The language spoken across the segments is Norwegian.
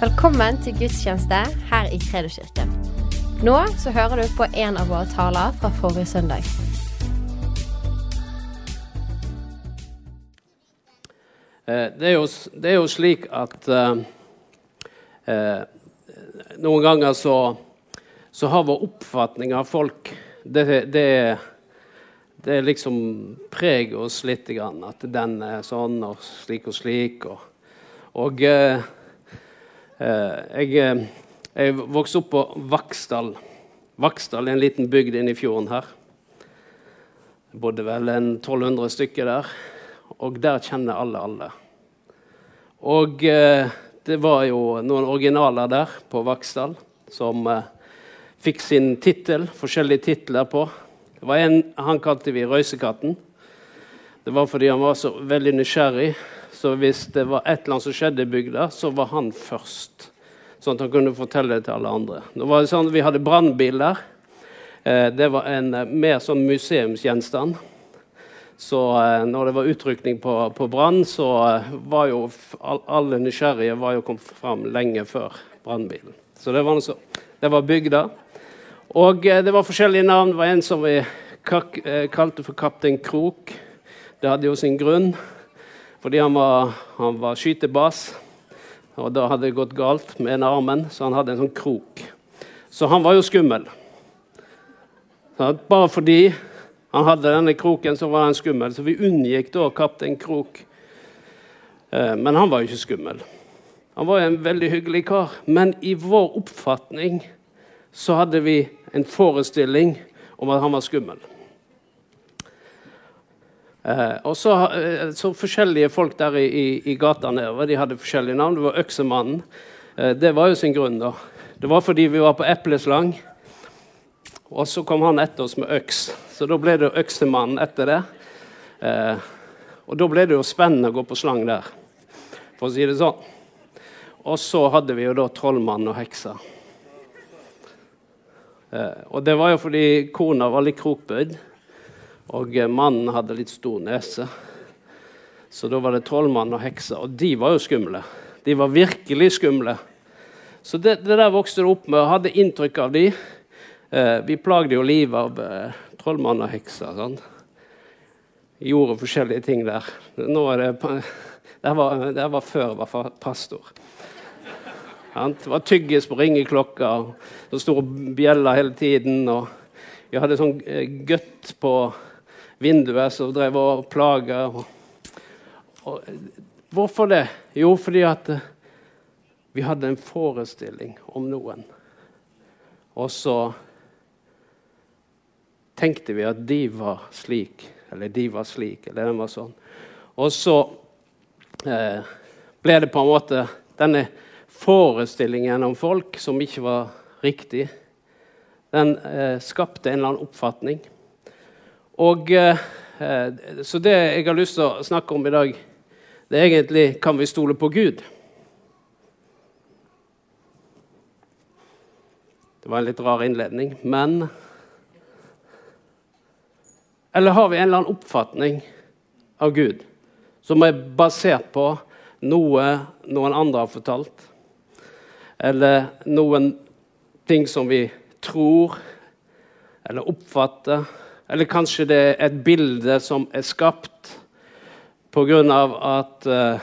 Velkommen til gudstjeneste her i Kredoskirken. Nå så hører du på en av våre taler fra forrige søndag. Eh, Det er jo, det er jo slik at eh, eh, noen ganger så, så har vår oppfatning av folk Det, det, det liksom preger oss litt. Grann, at den er sånn og slik og slik. Og, og eh, jeg, eh, jeg vokste opp på Vaksdal. Vaksdal er en liten bygd inne i fjorden her. Det bodde vel en 1200 stykker der. Og der kjenner alle alle. Og eh, det var jo noen originaler der på Vaksdal som eh, fikk sin tittel, forskjellige titler på. Det var en han kalte vi Røysekatten. Det var fordi han var så veldig nysgjerrig. Så hvis det var et eller annet som skjedde i bygda, så var han først. Sånn at han kunne fortelle det til alle andre. Det var sånn, Vi hadde brannbiler. Eh, det var en eh, mer sånn museumsgjenstand. Så eh, når det var utrykning på, på brann, så var jo all, alle nysgjerrige var jo kommet fram lenge før brannbilen. Så det var, noe så, det var bygda. Og det var forskjellige navn. Det var en som vi kalte for Kaptein Krok. Det hadde jo sin grunn, fordi han var, han var skytebass. Og da hadde det gått galt med en armen, så han hadde en sånn krok. Så han var jo skummel. Bare fordi han hadde denne kroken, så var han skummel. Så vi unngikk da Kaptein Krok. Eh, Men han var jo ikke skummel. Han var jo en veldig hyggelig kar. Men i vår oppfatning så hadde vi en forestilling om at han var skummel. Eh, og så, eh, så forskjellige folk der i, i, i gata nedover de hadde forskjellige navn. Det var Øksemannen. Eh, det var jo sin grunn, da. Det var fordi vi var på epleslang. Og så kom han etter oss med øks, så da ble det Øksemannen etter det. Eh, og da ble det jo spennende å gå på slang der, for å si det sånn. Og så hadde vi jo da Trollmannen og heksa. Eh, og det var jo fordi kona var litt krokbøyd, og eh, mannen hadde litt stor nese. Så da var det trollmann og heksa, og de var jo skumle. De var virkelig skumle. Så det, det der vokste det opp med, og hadde inntrykk av de. Eh, vi plagde jo livet av eh, trollmann og heksa. Sånn. Gjorde forskjellige ting der. Nå er det, det, var, det var før jeg var pastor. Det var tyggis på ringeklokka, og så store bjeller hele tiden. Og vi hadde sånn gutt gøtt på vinduet som drev og plaga. Hvorfor det? Jo, fordi at eh, vi hadde en forestilling om noen. Og så tenkte vi at de var slik, eller de var slik, eller den var sånn. Og så eh, ble det på en måte denne forestillingen om folk som ikke var riktig, den eh, skapte en eller annen oppfatning. Og, eh, så det jeg har lyst til å snakke om i dag, det er egentlig kan vi stole på Gud. Det var en litt rar innledning, men Eller har vi en eller annen oppfatning av Gud som er basert på noe noen andre har fortalt? Eller noen ting som vi tror eller oppfatter? Eller kanskje det er et bilde som er skapt pga. at uh,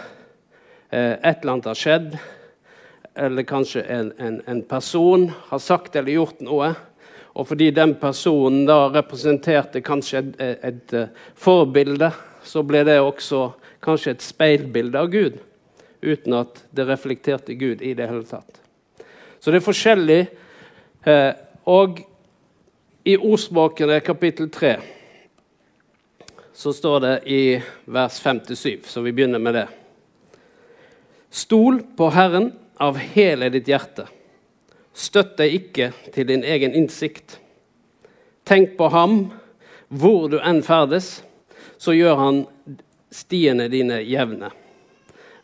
et eller annet har skjedd? eller kanskje en, en, en person har sagt eller gjort noe. Og fordi den personen da representerte kanskje et, et, et eh, forbilde, så ble det også kanskje et speilbilde av Gud. Uten at det reflekterte Gud i det hele tatt. Så det er forskjellig. Eh, og i Ordsmakene kapittel 3 så står det i vers 5-7, så vi begynner med det. Stol på Herren av hele ditt hjerte. Støtt deg ikke til din egen innsikt. Tenk på ham hvor du enn ferdes, så gjør han stiene dine jevne.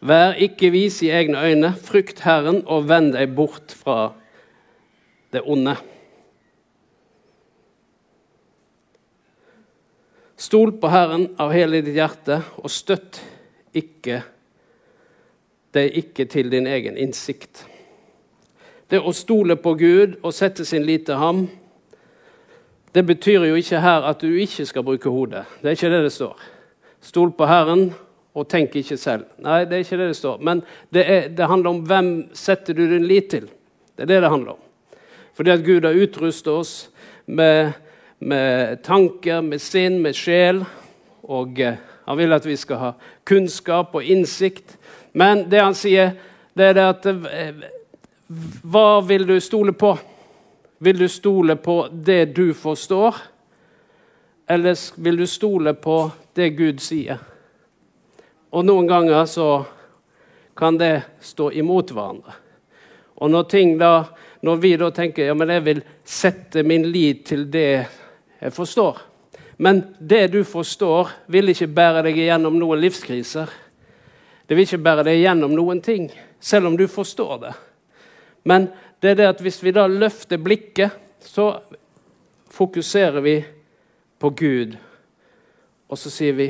Vær ikke vis i egne øyne, frykt Herren og vend deg bort fra det onde. Stol på Herren av hele ditt hjerte, og støtt ikke deg ikke til din egen innsikt. det å stole på Gud og sette sin lit til ham, det betyr jo ikke her at du ikke skal bruke hodet. Det er ikke det det står. Stol på Herren og tenk ikke selv. Nei, det er ikke det det står. Men det, er, det handler om hvem setter du din lit til. Det er det det handler om. Fordi at Gud har utrustet oss med, med tanker, med sinn, med sjel. Og eh, han vil at vi skal ha kunnskap og innsikt. Men det han sier, det er det at eh, Hva vil du stole på? Vil du stole på det du forstår, eller vil du stole på det Gud sier? Og noen ganger så kan det stå imot hverandre. Og når, da, når vi da tenker ja, men jeg vil sette min lit til det jeg forstår Men det du forstår, vil ikke bære deg gjennom noen livskriser. Det vil ikke bære deg gjennom noen ting, selv om du forstår det. Men det er det at hvis vi da løfter blikket, så fokuserer vi på Gud. Og så sier vi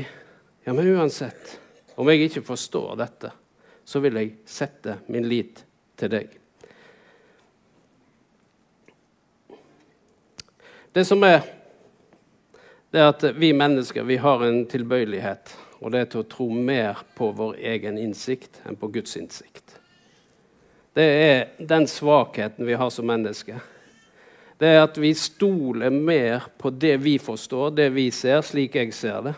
ja, men uansett, om jeg ikke forstår dette, så vil jeg sette min lit til deg. Det som er, det er at vi mennesker vi har en tilbøyelighet, og det er til å tro mer på vår egen innsikt enn på Guds innsikt. Det er den svakheten vi har som mennesker. Det er at vi stoler mer på det vi forstår, det vi ser, slik jeg ser det,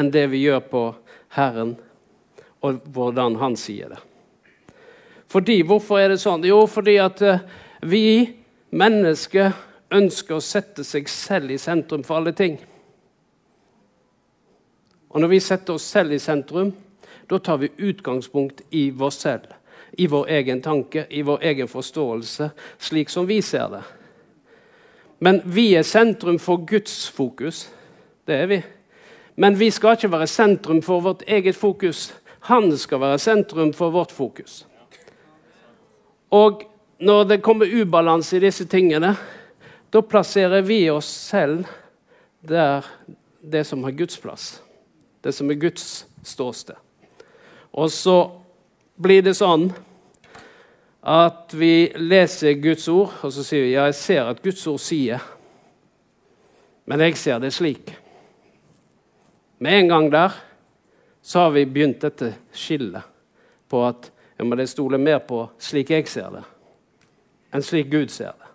enn det vi gjør på Herren og hvordan Han sier det. Fordi, Hvorfor er det sånn? Jo, fordi at eh, vi mennesker ønsker å sette seg selv i sentrum for alle ting. Og når vi setter oss selv i sentrum, da tar vi utgangspunkt i oss selv i vår egen tanke, i vår egen forståelse, slik som vi ser det. Men vi er sentrum for Guds fokus. Det er vi. Men vi skal ikke være sentrum for vårt eget fokus. Han skal være sentrum for vårt fokus. Og når det kommer ubalanse i disse tingene, da plasserer vi oss selv der det som har Guds plass. Det som er Guds ståsted. Og så blir det sånn at vi leser Guds ord, og så sier vi ja, jeg ser at Guds ord sier, men jeg ser det slik. Med en gang der så har vi begynt dette skillet på at jeg må stole mer på slik jeg ser det, enn slik Gud ser det.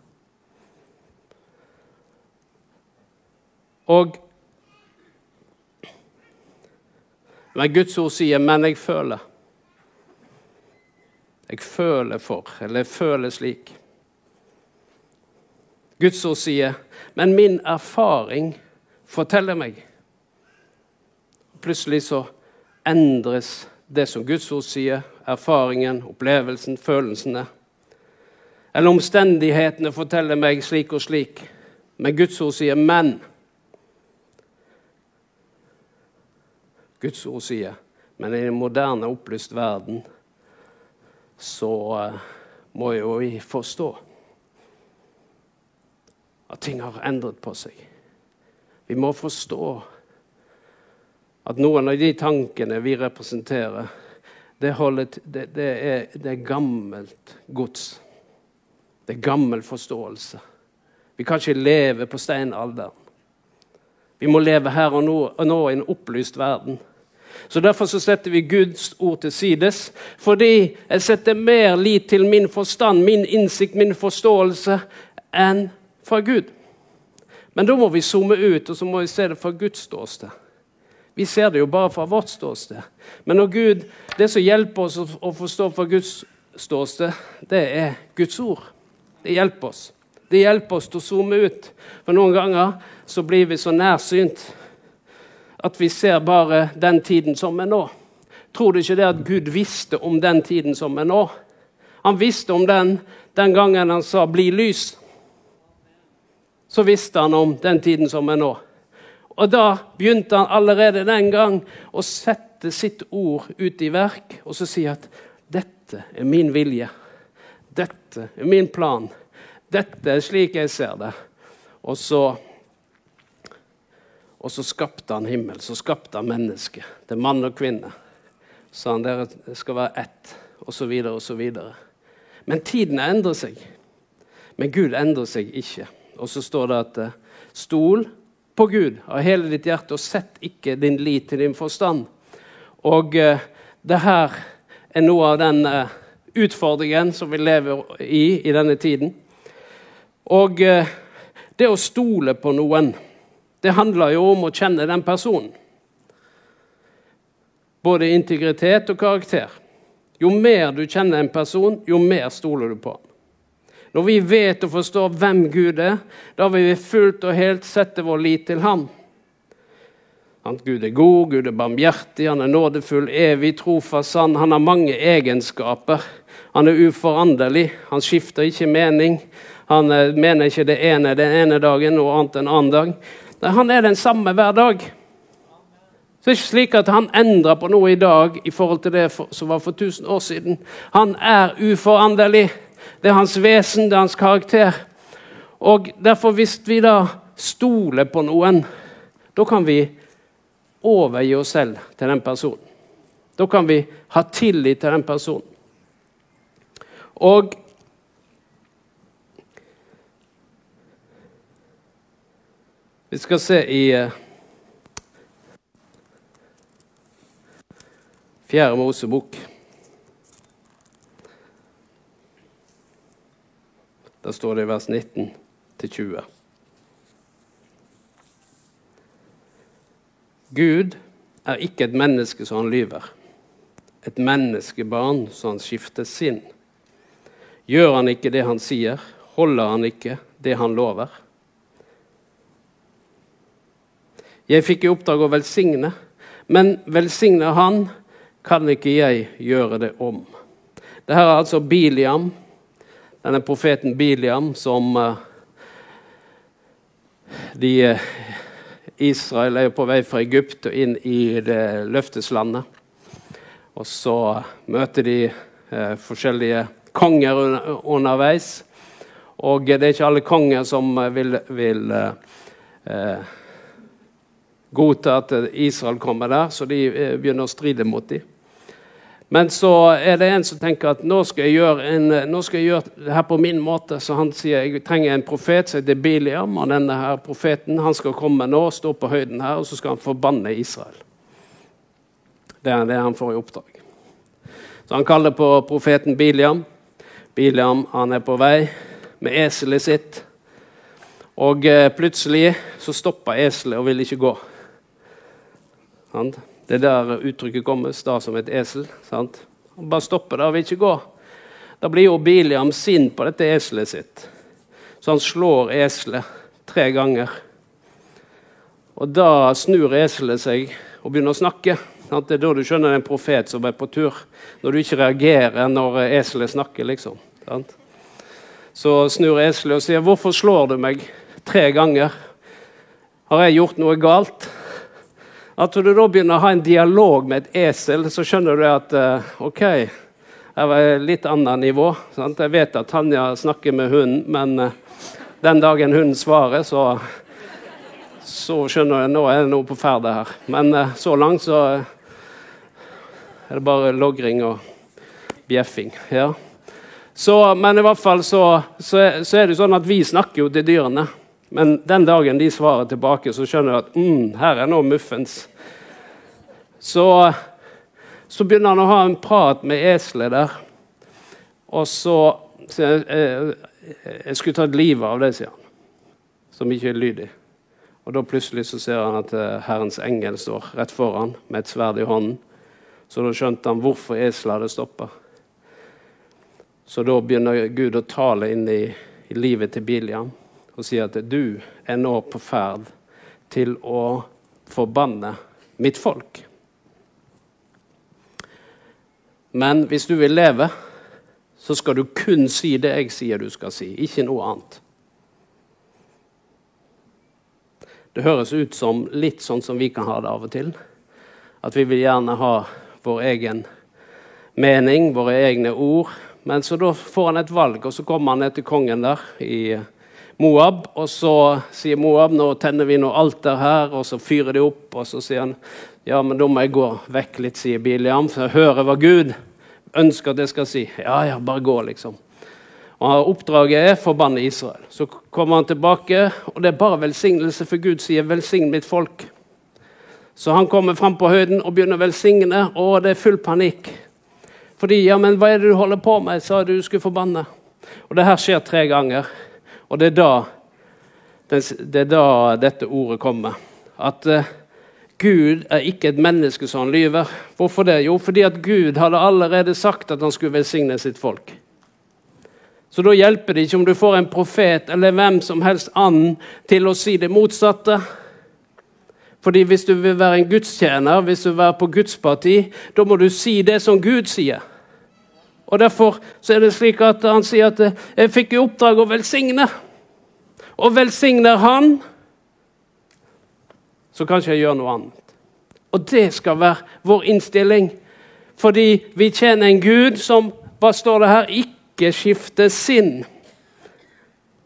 Og Men Guds ord sier 'men jeg føler'. Jeg føler for, eller jeg føler slik. Guds ord sier, men min erfaring forteller meg. Plutselig så endres det som Guds ord sier, erfaringen, opplevelsen, følelsene. Eller omstendighetene forteller meg slik og slik. Men Guds ord sier 'men'. Guds ord sier, men i en moderne, opplyst verden så uh, må jo vi forstå at ting har endret på seg. Vi må forstå at noen av de tankene vi representerer, det, holdet, det, det, er, det er, gammelt gods. Det er gammel forståelse. Vi kan ikke leve på steinalderen. Vi må leve her og nå, og nå i en opplyst verden. Så Derfor så setter vi Guds ord til sides. Fordi jeg setter mer lit til min forstand, min innsikt, min forståelse enn fra Gud. Men da må vi zoome ut og så må vi se det fra Guds ståsted. Vi ser det jo bare fra vårt ståsted. Men når Gud, det som hjelper oss å forstå fra Guds ståsted, det er Guds ord. Det hjelper oss. Det hjelper oss til å zoome ut. For noen ganger så blir vi så nærsynt at vi ser bare den tiden som er nå. Tror du ikke det at Gud visste om den tiden som er nå? Han visste om den den gangen han sa 'bli lys'. Så visste han om den tiden som er nå. Og da begynte han allerede den gang å sette sitt ord ut i verk og så si at 'dette er min vilje'. Dette er min plan. Dette er slik jeg ser det. Og så og så skapte han himmel, så skapte han mennesket. Det er mann og kvinne. Så han dere skal være ett, osv., osv. Men tidene endrer seg. Men Gud endrer seg ikke. Og så står det at eh, stol på Gud av hele ditt hjerte, og sett ikke din lit til din forstand. Og eh, det her er noe av den eh, utfordringen som vi lever i i denne tiden. Og eh, det å stole på noen, det handler jo om å kjenne den personen. Både integritet og karakter. Jo mer du kjenner en person, jo mer stoler du på ham. Når vi vet og forstår hvem Gud er, da vil vi fullt og helt sette vår lit til ham. Gud er god, Gud er barmhjertig, han er nådefull, evig, trofast, sann. Han har mange egenskaper. Han er uforanderlig, han skifter ikke mening. Han eh, mener ikke det ene den ene dagen, noe annet en annen dag. Han er den samme hver dag. Så det er ikke slik at han endrer på noe i dag i forhold til det som var for 1000 år siden. Han er uforanderlig. Det er hans vesen, det er hans karakter. Og derfor, hvis vi da stoler på noen, da kan vi overgi oss selv til den personen. Da kan vi ha tillit til den personen. Og Vi skal se i uh, Fjerde Mosebok. Der står det i vers 19 20. Gud er ikke et menneske så han lyver, et menneskebarn så han skifter sinn. Gjør han ikke det han sier, holder han ikke det han lover. Jeg fikk i oppdrag å velsigne, men velsigne han kan ikke jeg gjøre det om. Dette er altså Biliam, denne profeten Biliam som uh, de, uh, Israel er på vei fra Egypt og inn i det løfteslandet. Og så møter de uh, forskjellige konger under, underveis. Og det er ikke alle konger som vil, vil godta at Israel kommer der, så de begynner å stride mot dem. Men så er det en som tenker at nå skal jeg gjøre, en, nå skal jeg gjøre det her på min måte. Så han sier jeg trenger en profet som heter Biliam. Og denne her profeten han skal komme nå, stå på høyden her, og så skal han forbanne Israel. Det er det han får i oppdrag. Så han kaller på profeten Biliam. Biliam han er på vei med eselet sitt. Og eh, plutselig så stopper eselet og vil ikke gå. Han det er der uttrykket kommer, sta som et esel. sant? Han bare stopper der og vil ikke gå. Da blir jo Biliam sint på dette eselet sitt, så han slår eselet tre ganger. Og Da snur eselet seg og begynner å snakke. Sant? Det er da du skjønner en profet som er på tur. Når du ikke reagerer når eselet snakker. liksom. Sant? Så snur eselet og sier, 'Hvorfor slår du meg tre ganger?' Har jeg gjort noe galt? At du da begynner å ha en dialog med et esel, så skjønner du at uh, OK, jeg var et litt annet nivå. Sant? Jeg vet at Tanja snakker med hunden, men uh, den dagen hunden svarer, så, så skjønner jeg nå er det noe på ferde her. Men uh, så langt så er det bare logring og bjeffing. Ja. Så, men i hvert fall så, så, så er det sånn at vi snakker jo til dyrene. Men den dagen de svarer tilbake, så skjønner du at mm, her er nå muffens. Så, så, begynner han å ha en prat med eselet der. Og så sier jeg, jeg, jeg skulle tatt livet av det, sier han. Som ikke er lydig. Og da plutselig så ser han at eh, Herrens engel står rett foran med et sverd i hånden. Så da skjønte han hvorfor eselet hadde stoppa. Så da begynner Gud å tale inn i, i livet til Biliam og sier at du er nå på ferd til å forbanne mitt folk. Men hvis du vil leve, så skal du kun si det jeg sier du skal si, ikke noe annet. Det høres ut som litt sånn som vi kan ha det av og til. At vi vil gjerne ha vår egen mening, våre egne ord. Men så da får han et valg, og så kommer han ned til kongen der i Moab. Og så sier Moab nå tenner vi noe alter her, og så fyrer de opp. Og så sier han ja, men da må jeg gå vekk litt, sier Biliam, for jeg hører hva Gud ønsker at jeg skal si. Ja, ja, bare gå, liksom. Og Oppdraget er 'forbanne Israel'. Så kommer han tilbake, og det er bare velsignelse, for Gud sier 'velsign mitt folk'. Så han kommer fram på høyden og begynner å velsigne, og det er full panikk. Fordi 'ja, men hva er det du holder på med', sa du skulle forbanne. Og det her skjer tre ganger. Og det er da, det er da dette ordet kommer. At uh, Gud er ikke et menneske som han lyver. Hvorfor det? Jo, fordi at Gud hadde allerede sagt at han skulle velsigne sitt folk. Så da hjelper det ikke om du får en profet eller hvem som helst annen til å si det motsatte. Fordi hvis du vil være en gudstjener, hvis du vil være på Guds parti, da må du si det som Gud sier. Og Derfor er det slik at han sier at 'jeg fikk i oppdrag å velsigne'. Og velsigner Han, så kan ikke jeg gjøre noe annet. Og det skal være vår innstilling. Fordi vi tjener en Gud som hva står det her, ikke skifter sinn.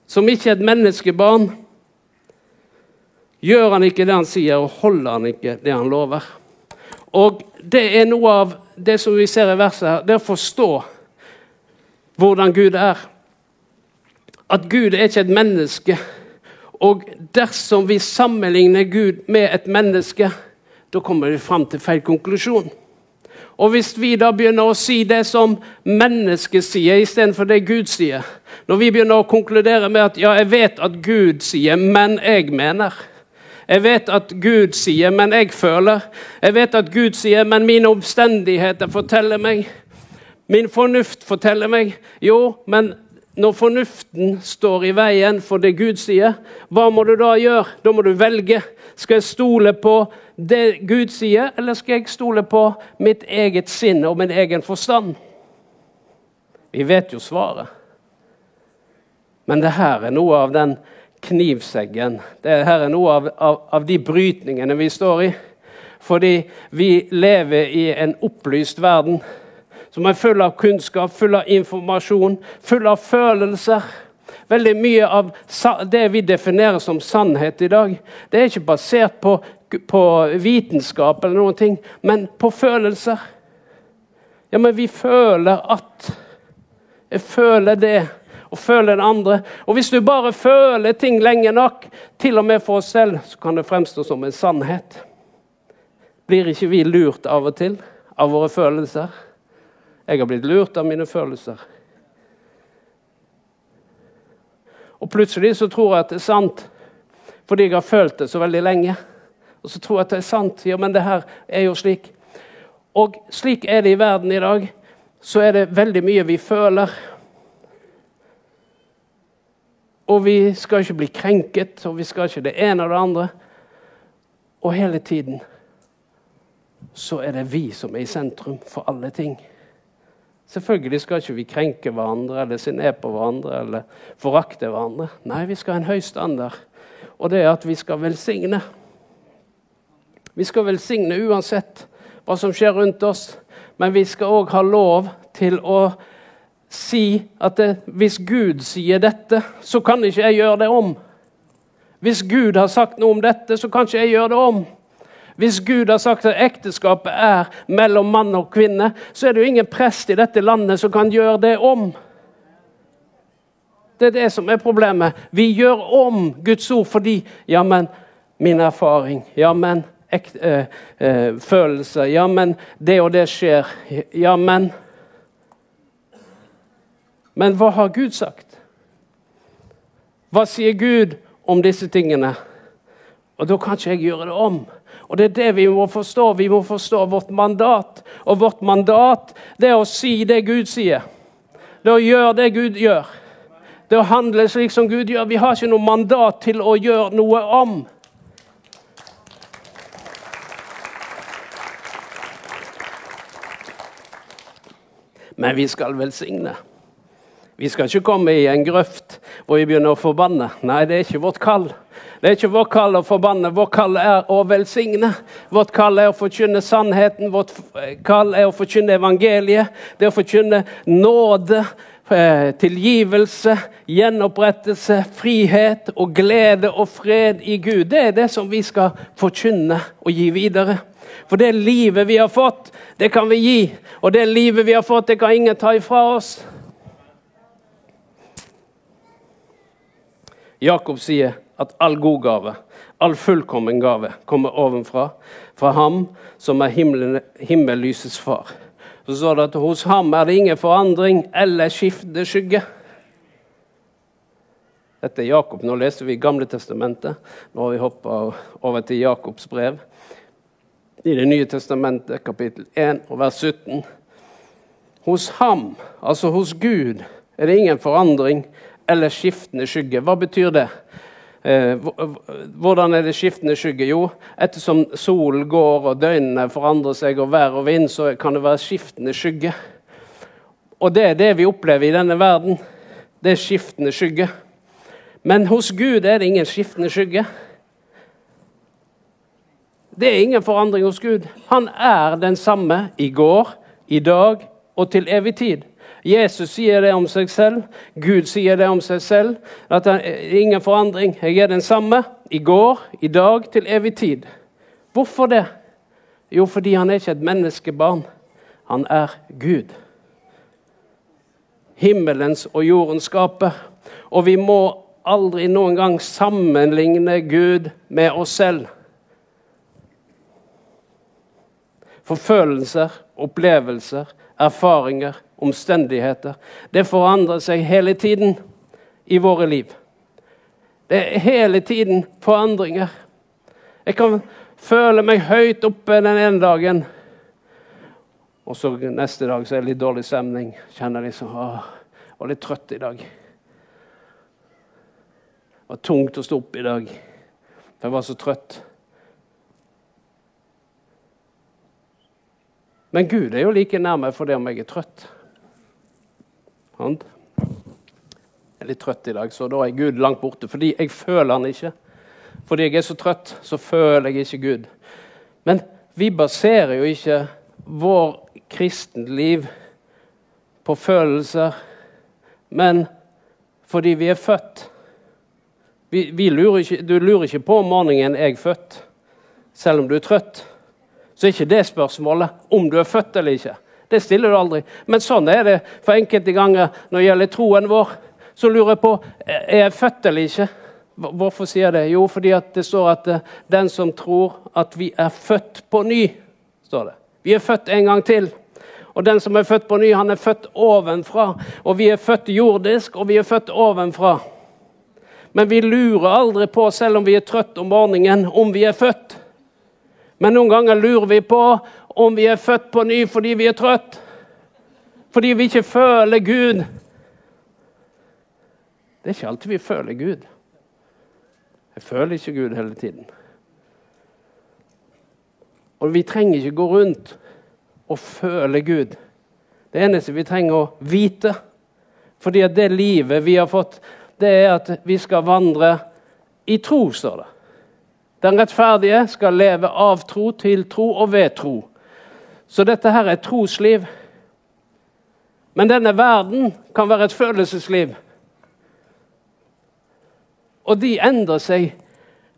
Som ikke er et menneskebarn. Gjør han ikke det han sier, og holder han ikke det han lover. Og Det er noe av det som vi ser i verset her, det er å forstå hvordan Gud er. At Gud er ikke et menneske. Og dersom vi sammenligner Gud med et menneske, da kommer vi fram til feil konklusjon. Og hvis vi da begynner å si det som mennesket sier, istedenfor det Gud sier Når vi begynner å konkludere med at ja, jeg vet at Gud sier, men jeg mener. Jeg vet at Gud sier, men jeg føler. Jeg vet at Gud sier, men mine omstendigheter forteller meg. Min fornuft forteller meg. Jo, men når fornuften står i veien for det Gud sier, hva må du da gjøre? Da må du velge. Skal jeg stole på det Gud sier, eller skal jeg stole på mitt eget sinn og min egen forstand? Vi vet jo svaret. Men det her er noe av den knivseggen. Det her er noe av, av, av de brytningene vi står i. Fordi vi lever i en opplyst verden som er full av kunnskap, full av informasjon, full av følelser. Veldig mye av det vi definerer som sannhet i dag, det er ikke basert på, på vitenskap, eller noen ting, men på følelser. Ja, men vi føler at Jeg føler det, og føler det andre. Og hvis du bare føler ting lenge nok, til og med for oss selv, så kan det fremstå som en sannhet. Blir ikke vi lurt av og til av våre følelser? Jeg har blitt lurt av mine følelser. Og plutselig så tror jeg at det er sant, fordi jeg har følt det så veldig lenge. Og så tror jeg at det er sant. Ja, men det her er jo slik. Og slik er det i verden i dag. Så er det veldig mye vi føler. Og vi skal ikke bli krenket, og vi skal ikke det ene og det andre. Og hele tiden så er det vi som er i sentrum for alle ting. Selvfølgelig skal ikke vi krenke hverandre eller se ned på hverandre eller forakte hverandre. Nei, vi skal ha en høy standard, og det er at vi skal velsigne. Vi skal velsigne uansett hva som skjer rundt oss, men vi skal òg ha lov til å si at det, hvis Gud sier dette, så kan ikke jeg gjøre det om. Hvis Gud har sagt noe om dette, så kan ikke jeg gjøre det om. Hvis Gud har sagt at ekteskapet er mellom mann og kvinne, så er det jo ingen prest i dette landet som kan gjøre det om. Det er det som er problemet. Vi gjør om Guds ord fordi Ja, men min erfaring. Ja, men ekte, øh, øh, følelser. Ja, men det og det skjer. Ja, men Men hva har Gud sagt? Hva sier Gud om disse tingene? Og da kan ikke jeg gjøre det om. Og Det er det vi må forstå. Vi må forstå vårt mandat. Og vårt mandat det er å si det Gud sier. Det er å gjøre det Gud gjør. Det er å handle slik som Gud gjør. Vi har ikke noe mandat til å gjøre noe om. Men vi skal velsigne. Vi skal ikke komme i en grøft hvor vi begynner å forbanne. Nei, det er ikke vårt kall. Det er ikke vårt kall å forbanne, vårt kall er å velsigne. Vårt kall er å forkynne sannheten, vårt kall er å forkynne evangeliet. Det er å forkynne nåde, eh, tilgivelse, gjenopprettelse, frihet og glede og fred i Gud. Det er det som vi skal forkynne og gi videre. For det livet vi har fått, det kan vi gi. Og det livet vi har fått, det kan ingen ta ifra oss. Jakob sier at all god gave, all fullkommen gave, kommer ovenfra, fra ham som er himmelen, himmellysets far. Så står det at hos ham er det ingen forandring eller skiftende skygge. Dette er Jakob. Nå leser vi Gamle testamentet. Nå har vi hoppa over til Jakobs brev. I Det nye testamentet, kapittel 1 og vers 17. Hos ham, altså hos Gud, er det ingen forandring eller skiftende skygge. Hva betyr det? Eh, hvordan er det skiftende skygge? Jo, ettersom solen går og døgnene forandrer seg, og vær og vind, så kan det være skiftende skygge. Og det er det vi opplever i denne verden. Det er skiftende skygge. Men hos Gud er det ingen skiftende skygge. Det er ingen forandring hos Gud. Han er den samme i går, i dag og til evig tid. Jesus sier det om seg selv. Gud sier det om seg selv. At det er ingen forandring. Jeg er den samme i går, i dag, til evig tid. Hvorfor det? Jo, fordi han er ikke et menneskebarn. Han er Gud. Himmelens og jordens skaper. Og vi må aldri noen gang sammenligne Gud med oss selv. Forfølelser, opplevelser, erfaringer, omstendigheter. Det forandrer seg hele tiden i våre liv. Det er hele tiden forandringer. Jeg kan føle meg høyt oppe den ene dagen, og så neste dag så er det litt dårlig stemning. Kjenner liksom å, jeg var litt trøtt i dag. Det var tungt å stå opp i dag, for jeg var så trøtt. Men Gud er jo like nærme fordi om jeg er trøtt. Jeg er litt trøtt i dag, så da er Gud langt borte. Fordi jeg føler han ikke. Fordi jeg er så trøtt, så føler jeg ikke Gud. Men vi baserer jo ikke vår kristenliv på følelser, men fordi vi er født. Vi, vi lurer ikke, du lurer ikke på om morgenen er jeg født, selv om du er trøtt så er ikke det spørsmålet om du er født eller ikke. Det stiller du aldri. Men sånn er det for enkelte ganger når det gjelder troen vår. Så lurer jeg på er jeg født eller ikke. Hvorfor sier jeg det? Jo, fordi det står at eh, den som tror at vi er født på ny står det. Vi er født en gang til. Og den som er født på ny, han er født ovenfra. Og vi er født jordisk, og vi er født ovenfra. Men vi lurer aldri på, selv om vi er trøtt om morgenen, om vi er født. Men noen ganger lurer vi på om vi er født på ny fordi vi er trøtt. Fordi vi ikke føler Gud. Det er ikke alltid vi føler Gud. Jeg føler ikke Gud hele tiden. Og vi trenger ikke gå rundt og føle Gud. Det eneste vi trenger å vite, fordi at det livet vi har fått, det er at vi skal vandre i tro, står det. Den rettferdige skal leve av tro til tro og ved tro. Så dette her er trosliv. Men denne verden kan være et følelsesliv. Og de endrer seg.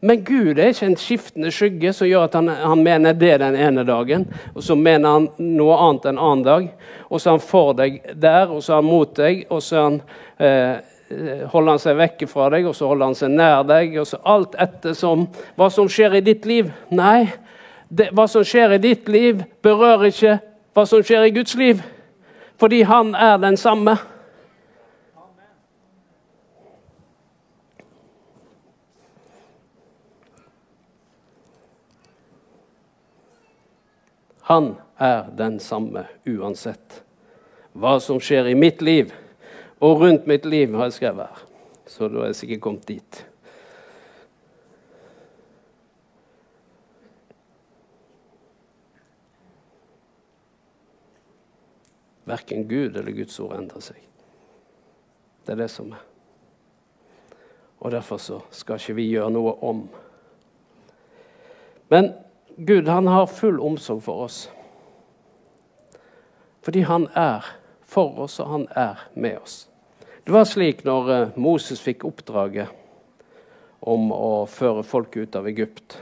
Men Gud er ikke en skiftende skygge som gjør at han, han, mener det den ene dagen, og så mener han noe annet en annen dag. Og så er han for deg der, og så er han mot deg, og så er han Eh, holder han seg vekk fra deg, og så holder han seg nær deg. og så Alt ettersom hva som skjer i ditt liv. Nei, det, hva som skjer i ditt liv, berører ikke hva som skjer i Guds liv. Fordi han er den samme. Han er den samme uansett hva som skjer i mitt liv og rundt mitt liv har jeg skrevet her. Så da er jeg sikkert kommet dit. Verken Gud eller Guds ord endrer seg. Det er det som er. Og derfor så skal ikke vi gjøre noe om. Men Gud han har full omsorg for oss. Fordi han er for oss, og han er med oss. Det var slik når eh, Moses fikk oppdraget om å føre folket ut av Egypt.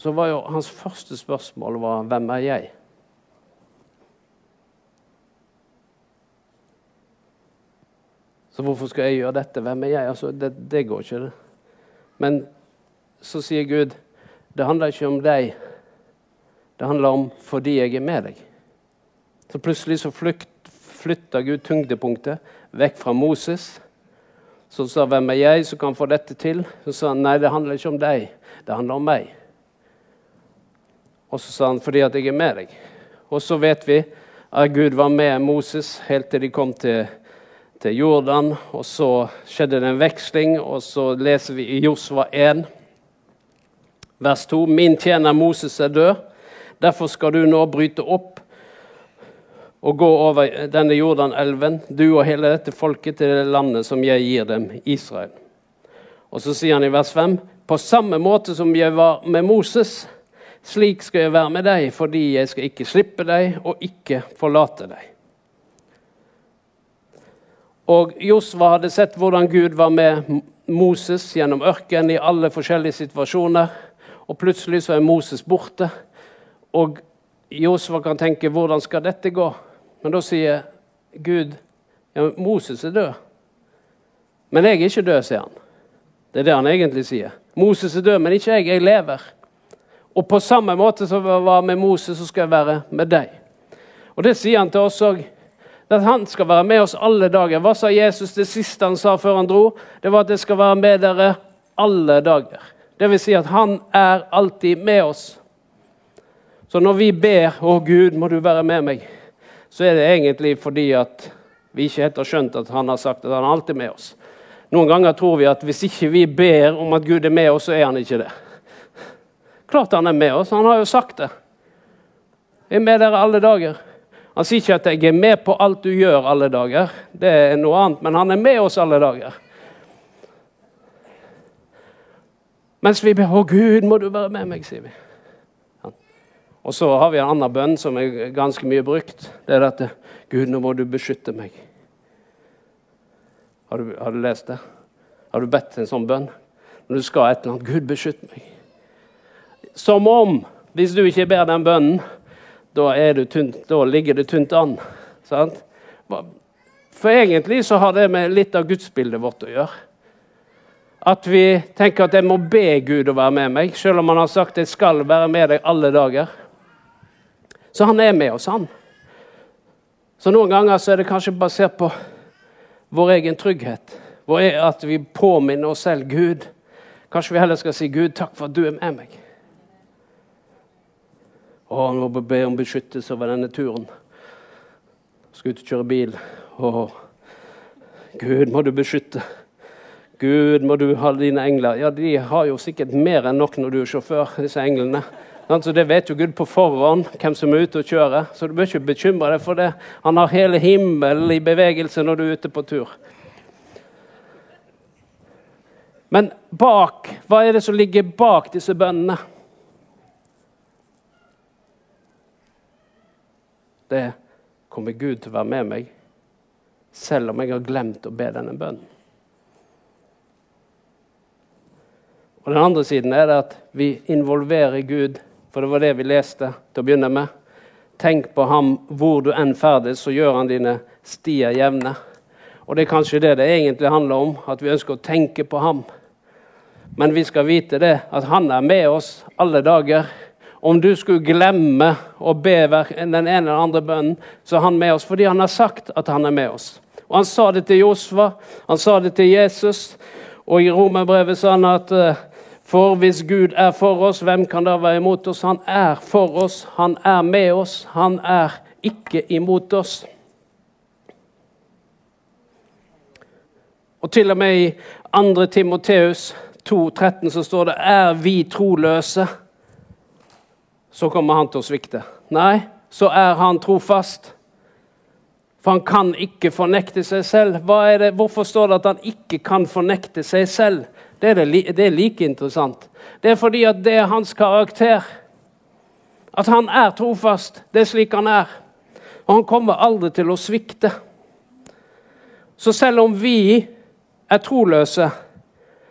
Så var jo hans første spørsmål var, 'Hvem er jeg?' Så hvorfor skal jeg gjøre dette? Hvem er jeg? Altså, det, det går ikke, det. Men så sier Gud det handler ikke om deg. Det handler om fordi jeg er med deg. Så plutselig så flykt, flytter Gud tyngdepunktet vekk fra Moses. Så sa 'Hvem er jeg som kan få dette til?' Så sa han 'Nei, det handler ikke om deg. Det handler om meg'. Og så sa han 'Fordi at jeg er med deg'. Og så vet vi at Gud var med Moses helt til de kom til, til Jordan. Og så skjedde det en veksling, og så leser vi i Josva 1, vers 2.: Min tjener Moses er død. Derfor skal du nå bryte opp og gå over denne Jordanelven, du og hele dette folket, til det landet som jeg gir dem, Israel. Og så sier han i vers 5.: På samme måte som jeg var med Moses, slik skal jeg være med deg, fordi jeg skal ikke slippe deg og ikke forlate deg. Og Josva hadde sett hvordan Gud var med Moses gjennom ørkenen i alle forskjellige situasjoner. Og plutselig så er Moses borte. Og Josva kan tenke 'hvordan skal dette gå'? Men da sier Gud ja, Moses er død. Men jeg er ikke død, sier han. Det er det han egentlig sier. Moses er død, men ikke jeg. Jeg lever. Og på samme måte som jeg var med Moses, så skal jeg være med deg. Og det sier han til oss òg. At han skal være med oss alle dager. Hva sa Jesus det siste han sa før han dro? Det var at jeg skal være med dere alle dager. Det vil si at han er alltid med oss. Så når vi ber 'Å Gud, må du være med meg', så er det egentlig fordi at vi ikke helt har skjønt at han har sagt at han alltid er med oss. Noen ganger tror vi at hvis ikke vi ber om at Gud er med oss, så er han ikke det. Klart han er med oss, han har jo sagt det. Jeg er med dere alle dager. Han sier ikke at 'jeg er med på alt du gjør alle dager'. Det er noe annet, men han er med oss alle dager. Mens vi ber 'Å Gud, må du være med meg', sier vi. Og så har vi en annen bønn som er ganske mye brukt. Det er dette 'Gud, nå må du beskytte meg'. Har du, har du lest det? Har du bedt en sånn bønn? Når du skal et eller annet 'Gud, beskytt meg'. Som om, hvis du ikke ber den bønnen, da, tynt, da ligger det tynt an. Sant? For egentlig så har det med litt av gudsbildet vårt å gjøre. At vi tenker at jeg må be Gud å være med meg, selv om han har sagt jeg skal være med deg alle dager. Så han er med oss, han. Så noen ganger så er det kanskje basert på vår egen trygghet. At vi påminner oss selv Gud. Kanskje vi heller skal si Gud, takk for at du er med meg. Å, han må be om beskyttelse over denne turen. Skal ut og kjøre bil. Å, Gud, må du beskytte. Gud, må du ha dine engler. Ja, de har jo sikkert mer enn nok når du er sjåfør, disse englene. Så Det vet jo Gud på forhånd hvem som er ute og kjører. Så du bør ikke bekymre deg for det. Han har hele himmelen i bevegelse når du er ute på tur. Men bak, hva er det som ligger bak disse bønnene? det kommer Gud til å være med meg, selv om jeg har glemt å be denne bønnen. Og Den andre siden er det at vi involverer Gud, for det var det vi leste til å begynne med. Tenk på ham hvor du enn ferdes, så gjør han dine stier jevne. Og Det er kanskje det det egentlig handler om, at vi ønsker å tenke på ham. Men vi skal vite det, at han er med oss alle dager om du skulle glemme å be den ene eller andre bønnen, så er han med oss fordi han har sagt at han er med oss. Og Han sa det til Josva, han sa det til Jesus, og i romerbrevet sa han at eh, for hvis Gud er for oss, hvem kan da være imot oss? Han er for oss, han er med oss, han er ikke imot oss. Og til og med i 2. Timoteus 2,13 så står det 'Er vi troløse'? så kommer han til å svikte. Nei, så er han trofast. For han kan ikke fornekte seg selv. Hvorfor står det at han ikke kan fornekte seg selv? Det er, det, det er, like interessant. Det er fordi at det er hans karakter. At han er trofast. Det er slik han er. Og han kommer aldri til å svikte. Så selv om vi er troløse,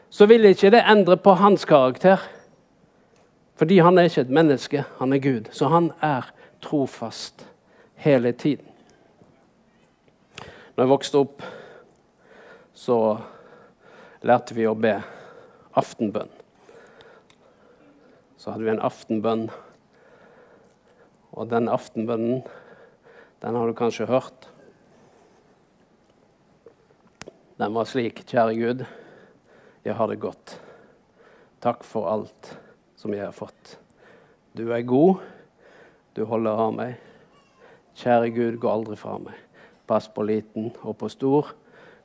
så vil ikke det endre på hans karakter. Fordi han er ikke et menneske, han er Gud. Så han er trofast hele tiden. Når jeg vokste opp, så lærte vi å be aftenbønn. Så hadde vi en aftenbønn. Og den aftenbønnen, den har du kanskje hørt. Den var slik, kjære Gud, jeg har det godt. Takk for alt som jeg har fått. Du er god, du holder av meg. Kjære Gud, gå aldri fra meg. Pass på liten og på stor.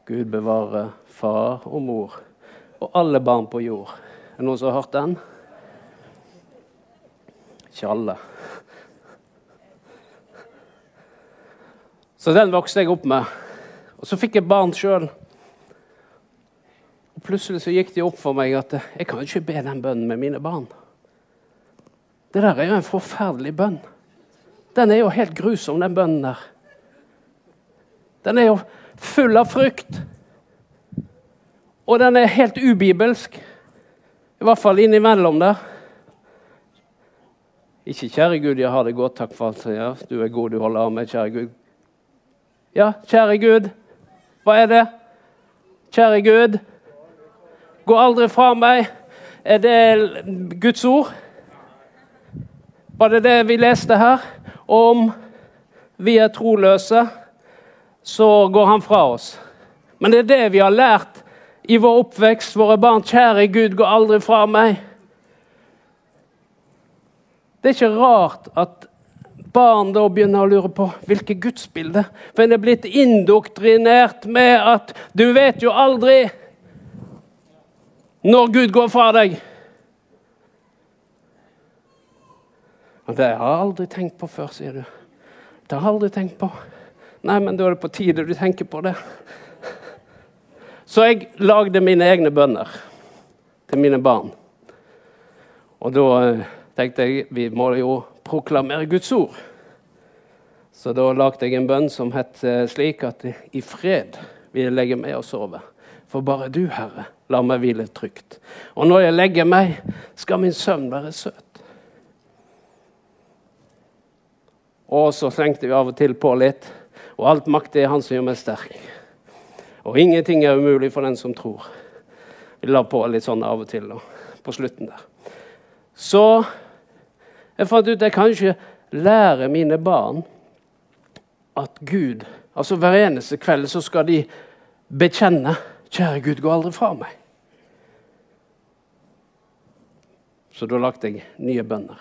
Gud bevare far og mor og alle barn på jord. Er det noen som har hørt den? Ikke alle. Så den vokste jeg opp med. Og så fikk jeg barn sjøl. Plutselig så gikk det opp for meg at jeg kan ikke be den bønnen med mine barn. Det der er jo en forferdelig bønn. Den er jo helt grusom, den bønnen der. Den er jo full av frykt. Og den er helt ubibelsk. I hvert fall innimellom der. Ikke 'Kjære Gud, jeg har det godt, takk for alt som gjør'. Du er god, du holder av meg, kjære Gud. Ja, kjære Gud. Hva er det? Kjære Gud. Gå aldri fra meg. Er det Guds ord? Var det det vi leste her? Om vi er troløse, så går han fra oss. Men det er det vi har lært i vår oppvekst, våre barn. Kjære Gud, gå aldri fra meg. Det er ikke rart at barn da begynner å lure på hvilket gudsbilde. For en er blitt indoktrinert med at du vet jo aldri når Gud går fra deg. Det har jeg aldri tenkt på før, sier du. Det har jeg aldri tenkt på. Nei, men da er det på tide du tenker på det. Så jeg lagde mine egne bønner til mine barn. Og da eh, tenkte jeg vi må jo proklamere Guds ord. Så da lagde jeg en bønn som het eh, slik at i fred vil jeg legge meg og sove. For bare du, Herre, la meg hvile trygt. Og når jeg legger meg, skal min søvn være søt. Og så slengte vi av og til på litt. Og alt makt er Han som gjør meg sterk. Og ingenting er umulig for den som tror. Vi la på litt sånn av og til og på slutten der. Så jeg fant ut at jeg kan ikke lære mine barn at Gud Altså Hver eneste kveld så skal de bekjenne 'Kjære Gud, gå aldri fra meg'. Så da lagde jeg nye bønner.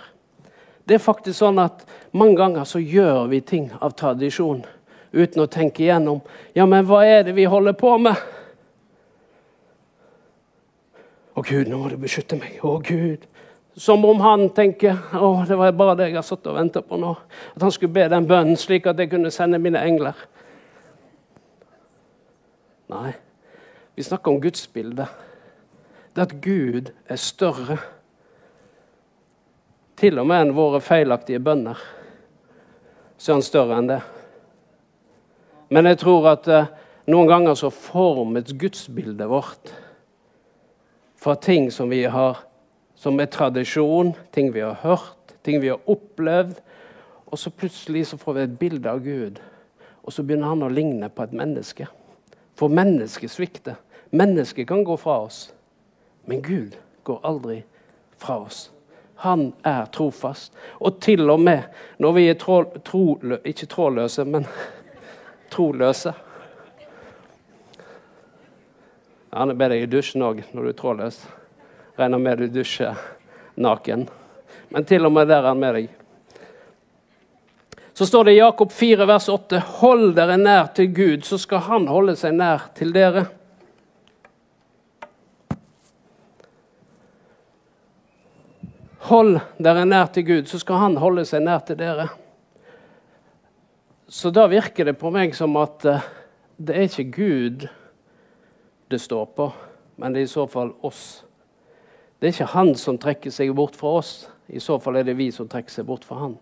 Det er faktisk sånn at Mange ganger så gjør vi ting av tradisjon uten å tenke igjennom ja, men hva er det vi holder på med. Å Gud, nå må du beskytte meg. Å Gud. Som om han tenker å, det var bare det jeg har satt og venta på nå. At han skulle be den bønnen slik at jeg kunne sende mine engler. Nei, vi snakker om Guds bilde. Det at Gud er større til og med enn våre feilaktige bønner, så er han større enn det. Men jeg tror at eh, noen ganger så formes gudsbildet vårt fra ting som vi har som er tradisjon, ting vi har hørt, ting vi har opplevd. Og så plutselig så får vi et bilde av Gud, og så begynner han å ligne på et menneske. For mennesket svikter. Mennesket kan gå fra oss, men Gud går aldri fra oss. Han er trofast. Og til og med når vi er trå, tro, ikke trådløse, men troløse Gjerne be deg i dusjen òg når du er trådløs. Regner med du dusjer naken. Men til og med der er han med deg. Så står det i Jakob 4, vers 8.: Hold dere nær til Gud, så skal Han holde seg nær til dere. Hold dere nær til Gud, så skal Han holde seg nær til dere. Så da virker det på meg som at uh, det er ikke Gud det står på, men det er i så fall oss. Det er ikke Han som trekker seg bort fra oss. I så fall er det vi som trekker seg bort fra Han.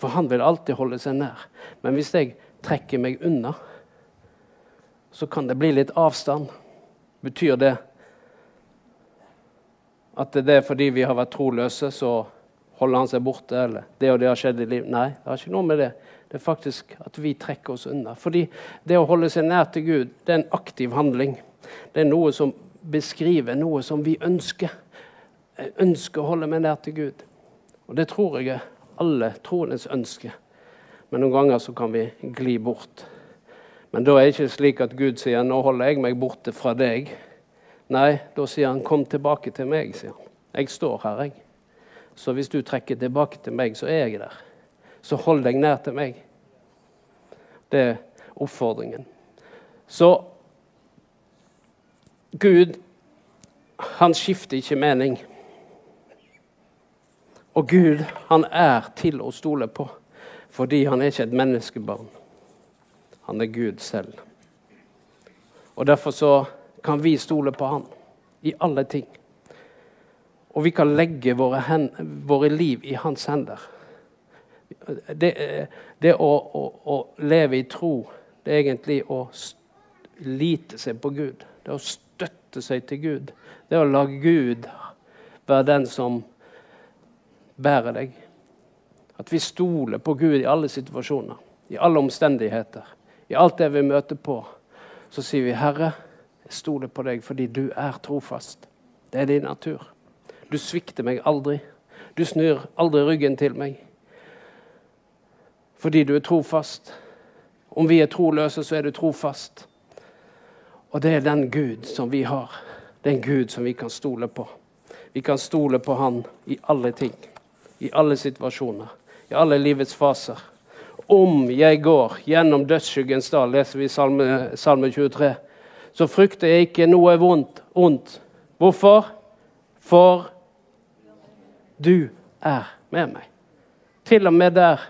For Han vil alltid holde seg nær. Men hvis jeg trekker meg unna, så kan det bli litt avstand. Betyr det at det er fordi vi har vært troløse, så holder han seg borte? Eller det og det har skjedd i livet? Nei, det har ikke noe med det. Det er faktisk at vi trekker oss unna. Fordi det å holde seg nær til Gud, det er en aktiv handling. Det er noe som beskriver noe som vi ønsker. Jeg ønsker å holde meg nær til Gud. Og det tror jeg er alle troendes ønske. Men noen ganger så kan vi gli bort. Men da er det ikke slik at Gud sier 'nå holder jeg meg borte fra deg'. Nei, da sier han 'kom tilbake til meg'. sier han. Jeg står her, jeg. Så hvis du trekker tilbake til meg, så er jeg der. Så hold deg nær til meg. Det er oppfordringen. Så Gud, han skifter ikke mening. Og Gud, han er til å stole på, fordi han er ikke et menneskebarn. Han er Gud selv. Og Derfor så kan vi stole på han i alle ting. Og vi kan legge våre, hen, våre liv i hans hender. Det, det å, å, å, leve i tro, det er egentlig å lite seg på Gud. Det er å støtte seg til Gud. Det er å la Gud være den som bærer deg. At vi stoler på Gud i alle situasjoner, i alle omstendigheter. I alt det vi møter på, så sier vi, 'Herre, jeg stoler på deg fordi du er trofast'. Det er din natur. Du svikter meg aldri. Du snur aldri ryggen til meg. Fordi du er trofast. Om vi er troløse, så er du trofast. Og det er den Gud som vi har. Det er en Gud som vi kan stole på. Vi kan stole på Han i alle ting. I alle situasjoner. I alle livets faser. Om jeg går gjennom dødsskyggens dal, leser vi salme, salme 23, så frykter jeg ikke noe vondt. ondt. Hvorfor? For du er med meg. Til og med der,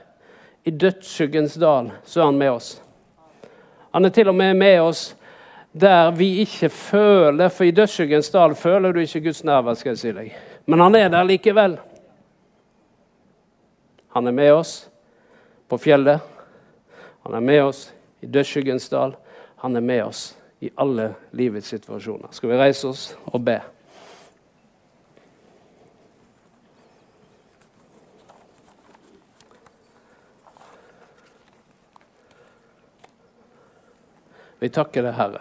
i dødsskyggens dal, så er han med oss. Han er til og med med oss der vi ikke føler For i dødsskyggens dal føler du ikke Guds nærvær, skal jeg si deg. Men han er der likevel. Han er med oss på fjellet. Han er med oss i dødsskyggens dal. Han er med oss i alle livets situasjoner. Skal vi reise oss og be? Vi takker deg, Herre,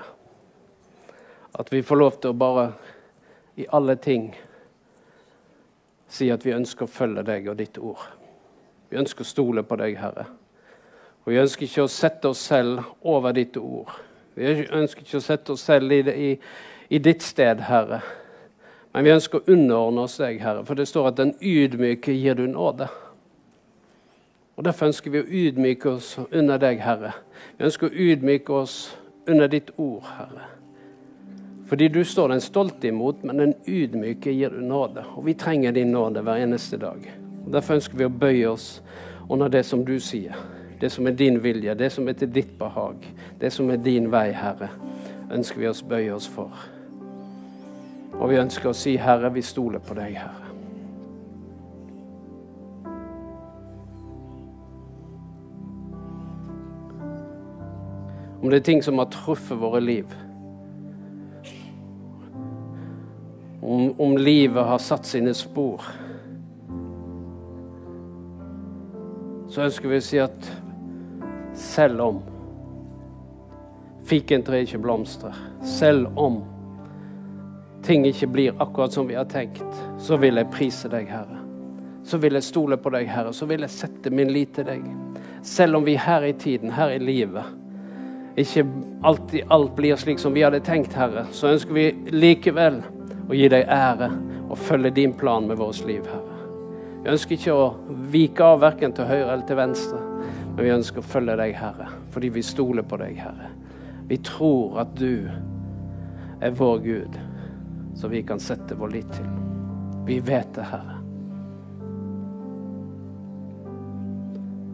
at vi får lov til å bare i alle ting si at vi ønsker å følge deg og ditt ord. Vi ønsker å stole på deg, Herre. Og vi ønsker ikke å sette oss selv over ditt ord. Vi ønsker ikke å sette oss selv i, i, i ditt sted, Herre. Men vi ønsker å underordne oss deg, Herre, for det står at den ydmyke gir du nåde. Og Derfor ønsker vi å ydmyke oss under deg, Herre. Vi ønsker å ydmyke oss under ditt ord, Herre. Fordi du står den stolte imot, men den ydmyke gir du nåde. Og vi trenger din nåde hver eneste dag. Derfor ønsker vi å bøye oss under det som du sier. Det som er din vilje, det som er til ditt behag. Det som er din vei, Herre, ønsker vi oss bøye oss for. Og vi ønsker å si, Herre, vi stoler på deg, Herre. Om det er ting som har truffet våre liv. Om, om livet har satt sine spor. så ønsker vi å si at selv om fikentreet ikke blomstrer, selv om ting ikke blir akkurat som vi har tenkt, så vil jeg prise deg, Herre. Så vil jeg stole på deg, Herre. Så vil jeg sette min lit til deg. Selv om vi her i tiden, her i livet, ikke alltid alt blir slik som vi hadde tenkt, Herre, så ønsker vi likevel å gi deg ære og følge din plan med vårt liv, Herre. Vi ønsker ikke å vike av verken til høyre eller til venstre, men vi ønsker å følge deg, Herre, fordi vi stoler på deg, Herre. Vi tror at du er vår Gud, så vi kan sette vår lit til. Vi vet det, Herre.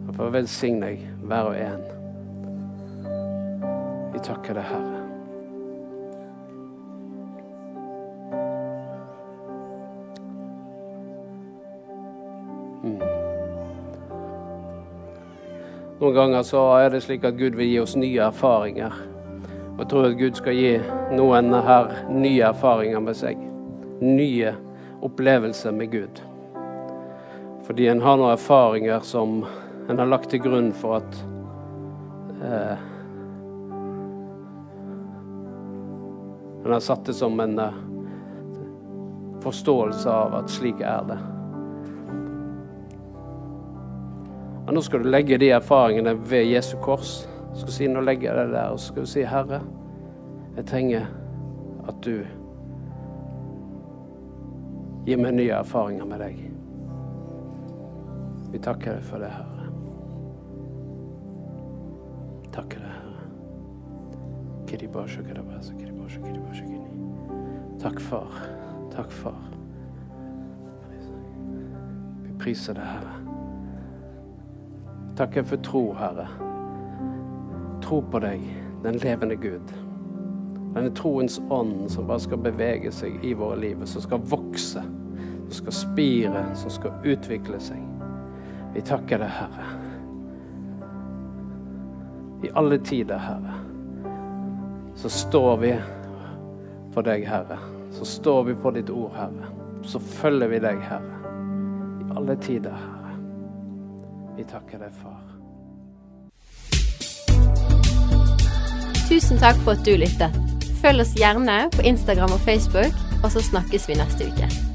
Og for å velsigne deg, hver og en. Vi takker deg, Herre. Noen ganger så er det slik at Gud vil gi oss nye erfaringer. Og jeg tror at Gud skal gi noen her nye erfaringer med seg. Nye opplevelser med Gud. Fordi en har noen erfaringer som en har lagt til grunn for at eh, En har satt det som en eh, forståelse av at slik er det. Og nå skal du legge de erfaringene ved Jesu kors. Du skal si, nå legger jeg det der, og så skal du si, Herre, jeg trenger at du gir meg nye erfaringer med deg. Vi takker deg for det, Herre. Takker deg, Herre. Takk, far. Takk, far. Vi priser deg, Herre. Takker for tro, Herre. Tro på deg, den levende Gud. Denne troens ånd som bare skal bevege seg i våre liv, som skal vokse, som skal spire, som skal utvikle seg. Vi takker deg, Herre. I alle tider, Herre, så står vi for deg, Herre. Så står vi på ditt ord, Herre. Så følger vi deg, Herre. I alle tider, Herre. Vi takker deg, Far. Tusen takk for at du lyttet. Følg oss gjerne på Instagram og Facebook, og så snakkes vi neste uke.